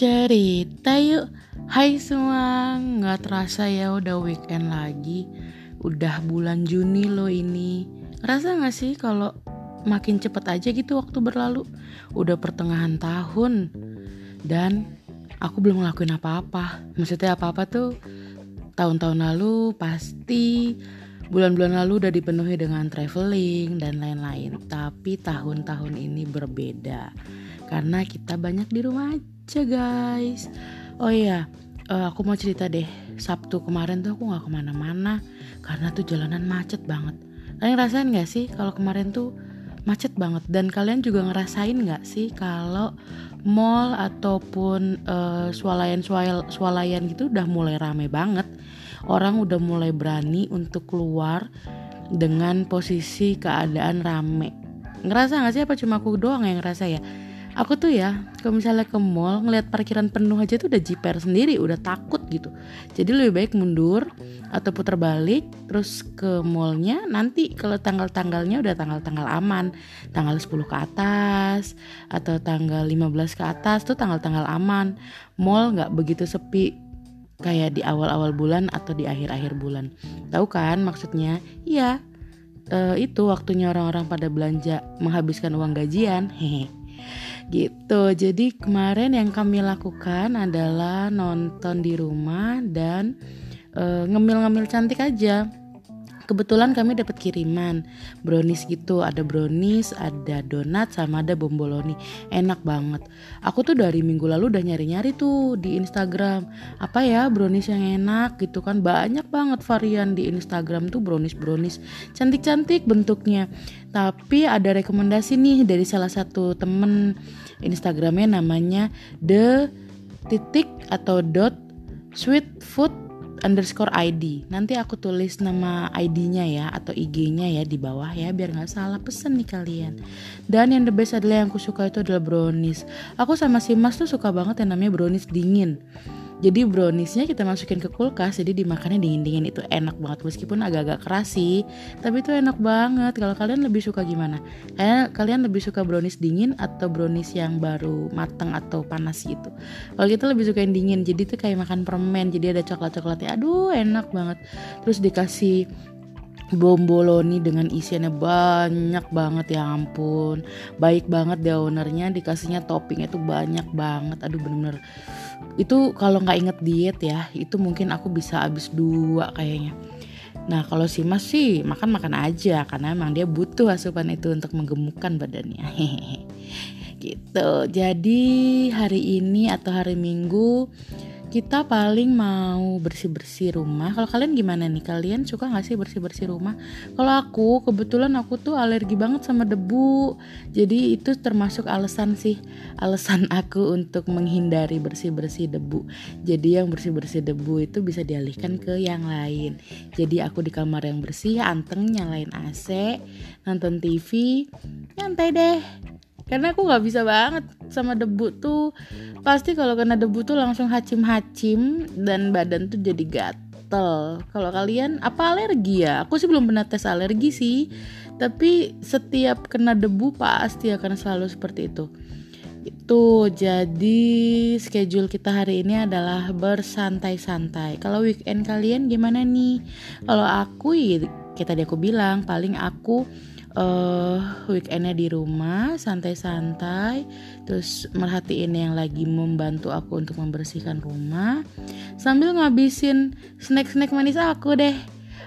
cerita yuk. Hai semua, nggak terasa ya udah weekend lagi. Udah bulan Juni loh ini. Rasa gak sih kalau makin cepet aja gitu waktu berlalu? Udah pertengahan tahun. Dan aku belum ngelakuin apa-apa. Maksudnya apa-apa tuh Tahun-tahun lalu pasti Bulan-bulan lalu udah dipenuhi dengan traveling dan lain-lain. Tapi tahun-tahun ini berbeda. Karena kita banyak di rumah aja aja guys. Oh iya uh, aku mau cerita deh. Sabtu kemarin tuh aku nggak ke mana-mana karena tuh jalanan macet banget. Kalian ngerasain nggak sih kalau kemarin tuh macet banget? Dan kalian juga ngerasain nggak sih kalau mall ataupun uh, swalayan swalayan gitu udah mulai rame banget? Orang udah mulai berani untuk keluar dengan posisi keadaan rame. Ngerasa nggak sih apa cuma aku doang yang ngerasa ya aku tuh ya kalau misalnya ke mall ngelihat parkiran penuh aja tuh udah jiper sendiri udah takut gitu. Jadi lebih baik mundur atau putar balik terus ke mallnya nanti kalau tanggal-tanggalnya udah tanggal-tanggal aman. Tanggal 10 ke atas atau tanggal 15 ke atas tuh tanggal-tanggal aman. Mall nggak begitu sepi kayak di awal-awal bulan atau di akhir-akhir bulan. Tahu kan maksudnya? Iya uh, itu waktunya orang-orang pada belanja menghabiskan uang gajian. Hehe gitu. Jadi kemarin yang kami lakukan adalah nonton di rumah dan uh, ngemil-ngemil cantik aja kebetulan kami dapat kiriman. Brownies gitu. Ada brownies ada donat sama ada bomboloni. Enak banget. Aku tuh dari minggu lalu udah nyari-nyari tuh di Instagram. Apa ya brownies yang enak gitu kan. Banyak banget varian di Instagram tuh brownies brownies cantik-cantik bentuknya. Tapi ada rekomendasi nih dari salah satu temen. Instagramnya namanya the titik atau dot sweet food underscore ID. Nanti aku tulis nama ID-nya ya atau IG-nya ya di bawah ya biar nggak salah pesen nih kalian. Dan yang the best adalah yang aku suka itu adalah brownies. Aku sama si Mas tuh suka banget yang namanya brownies dingin jadi browniesnya kita masukin ke kulkas jadi dimakannya dingin-dingin. Itu enak banget meskipun agak-agak keras sih. Tapi itu enak banget. Kalau kalian lebih suka gimana? Kayak kalian lebih suka brownies dingin atau brownies yang baru matang atau panas gitu? Kalau kita lebih suka yang dingin jadi itu kayak makan permen jadi ada coklat-coklatnya. Aduh enak banget. Terus dikasih bomboloni dengan isiannya banyak banget ya ampun. Baik banget deh ownernya dikasihnya toppingnya tuh banyak banget. Aduh bener-bener itu kalau nggak inget diet ya itu mungkin aku bisa habis dua kayaknya. Nah kalau si mas sih makan makan aja karena emang dia butuh asupan itu untuk menggemukkan badannya. Gitu. Jadi hari ini atau hari minggu kita paling mau bersih-bersih rumah. Kalau kalian gimana nih? Kalian suka gak sih bersih-bersih rumah? Kalau aku, kebetulan aku tuh alergi banget sama debu. Jadi itu termasuk alasan sih, alasan aku untuk menghindari bersih-bersih debu. Jadi yang bersih-bersih debu itu bisa dialihkan ke yang lain. Jadi aku di kamar yang bersih, anteng nyalain AC, nonton TV, nyantai deh karena aku nggak bisa banget sama debu tuh. Pasti kalau kena debu tuh langsung hacim-hacim dan badan tuh jadi gatel. Kalau kalian apa alergi ya? Aku sih belum pernah tes alergi sih. Tapi setiap kena debu pasti akan selalu seperti itu. Itu jadi schedule kita hari ini adalah bersantai-santai. Kalau weekend kalian gimana nih? Kalau aku ya kita tadi aku bilang paling aku uh, weekendnya di rumah santai-santai. Terus merhatiin yang lagi membantu aku untuk membersihkan rumah. Sambil ngabisin snack-snack manis aku deh.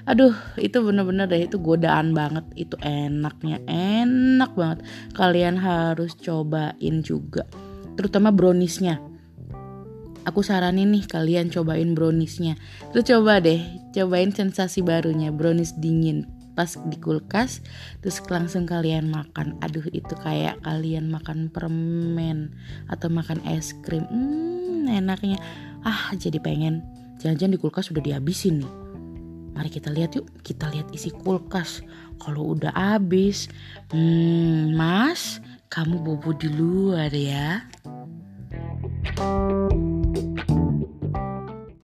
Aduh itu bener-bener deh itu godaan banget. Itu enaknya enak banget. Kalian harus cobain juga terutama browniesnya. Aku saranin nih kalian cobain browniesnya. Terus coba deh cobain sensasi barunya brownies dingin pas di kulkas terus langsung kalian makan. Aduh itu kayak kalian makan permen atau makan es krim. Hmm, enaknya. Ah jadi pengen. Jangan-jangan di kulkas sudah dihabisin nih. Mari kita lihat yuk. Kita lihat isi kulkas. Kalau udah habis hmm, mas kamu bobo di luar ya